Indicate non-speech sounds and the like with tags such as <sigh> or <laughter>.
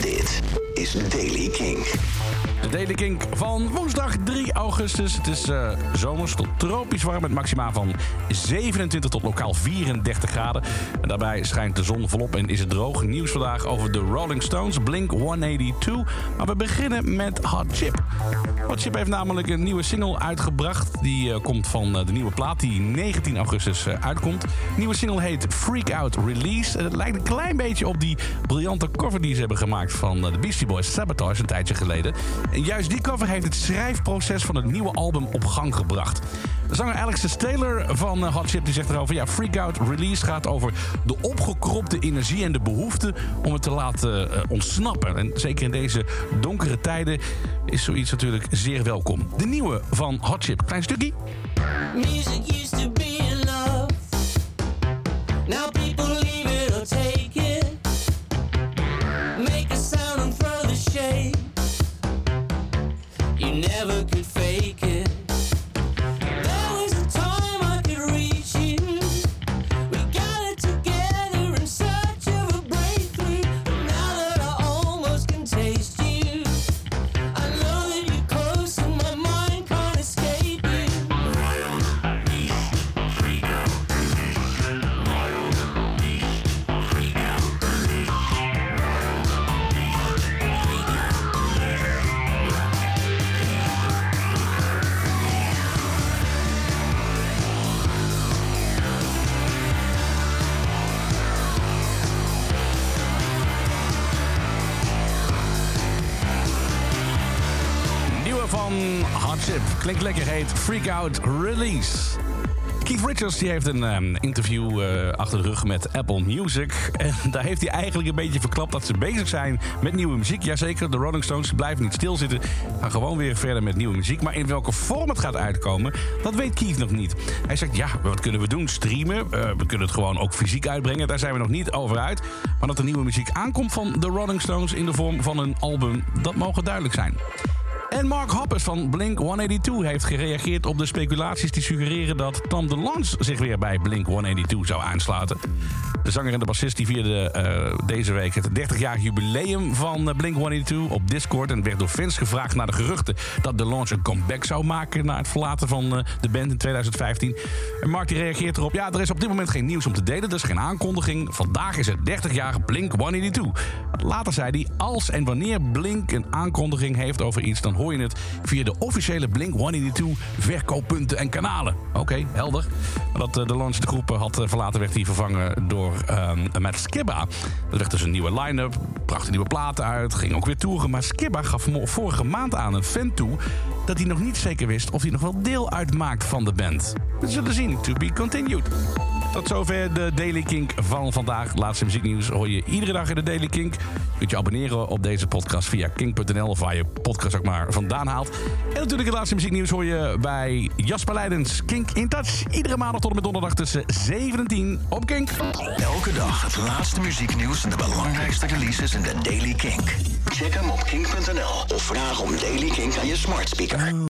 Dit is Daily King. De Daily Kink van woensdag 3 augustus. Het is uh, zomers tot tropisch warm met maxima van 27 tot lokaal 34 graden. En daarbij schijnt de zon volop en is het droog. Nieuws vandaag over de Rolling Stones, Blink 182. Maar we beginnen met Hot Chip. Hot Chip heeft namelijk een nieuwe single uitgebracht. Die uh, komt van uh, de nieuwe plaat die 19 augustus uitkomt. De nieuwe single heet Freak Out Release. En het lijkt een klein beetje op die briljante cover die ze hebben gemaakt van de Beastie Boys Sabotage een tijdje geleden. En juist die cover heeft het schrijfproces van het nieuwe album op gang gebracht. De zanger Alex Taylor van Hot Chip die zegt erover... ja, Freak Out Release gaat over de opgekropte energie en de behoefte... om het te laten uh, ontsnappen. En zeker in deze donkere tijden is zoiets natuurlijk zeer welkom. De nieuwe van Hot Chip. Klein stukje. Music used to You never could fake it. Van Hot Chip. Klinkt lekker, heet Freak Out Release. Keith Richards die heeft een um, interview uh, achter de rug met Apple Music. En <laughs> daar heeft hij eigenlijk een beetje verklapt dat ze bezig zijn met nieuwe muziek. Jazeker, de Rolling Stones blijven niet stilzitten. Gaan gewoon weer verder met nieuwe muziek. Maar in welke vorm het gaat uitkomen, dat weet Keith nog niet. Hij zegt, ja, wat kunnen we doen? Streamen. Uh, we kunnen het gewoon ook fysiek uitbrengen. Daar zijn we nog niet over uit. Maar dat er nieuwe muziek aankomt van de Rolling Stones in de vorm van een album, dat mogen duidelijk zijn. En Mark Hoppus van Blink 182 heeft gereageerd op de speculaties die suggereren dat Tom DeLonge zich weer bij Blink 182 zou aansluiten. De zanger en de bassist die vierde uh, deze week het 30-jarig jubileum van Blink 182 op Discord en werd door fans gevraagd naar de geruchten dat DeLonge een comeback zou maken na het verlaten van uh, de band in 2015. En Mark die reageert erop: ja, er is op dit moment geen nieuws om te delen, dus geen aankondiging. Vandaag is het 30-jarige Blink 182. Later zei hij: als en wanneer Blink een aankondiging heeft over iets, dan hoor je het via de officiële Blink 182 verkooppunten en kanalen. Oké, helder. Dat uh, de launch de groep had uh, verlaten, werd hij vervangen door um, Matt Skibba. Er werd dus een nieuwe line-up, bracht een nieuwe platen uit, ging ook weer toeren. Maar Skibba gaf vorige maand aan een fan toe dat hij nog niet zeker wist of hij nog wel deel uitmaakt van de band. We zullen zien. To be continued. Tot zover de Daily Kink van vandaag. Laatste muzieknieuws hoor je iedere dag in de Daily Kink. Je kunt je abonneren op deze podcast via kink.nl of waar je podcast ook maar vandaan haalt. En natuurlijk het laatste muzieknieuws hoor je bij Jasper Leidens. Kink in Touch. Iedere maandag tot en met donderdag tussen 17 op Kink. Elke dag het laatste muzieknieuws en de belangrijkste releases in de Daily Kink. Check hem op kink.nl of vraag om Daily Kink aan je smart speaker.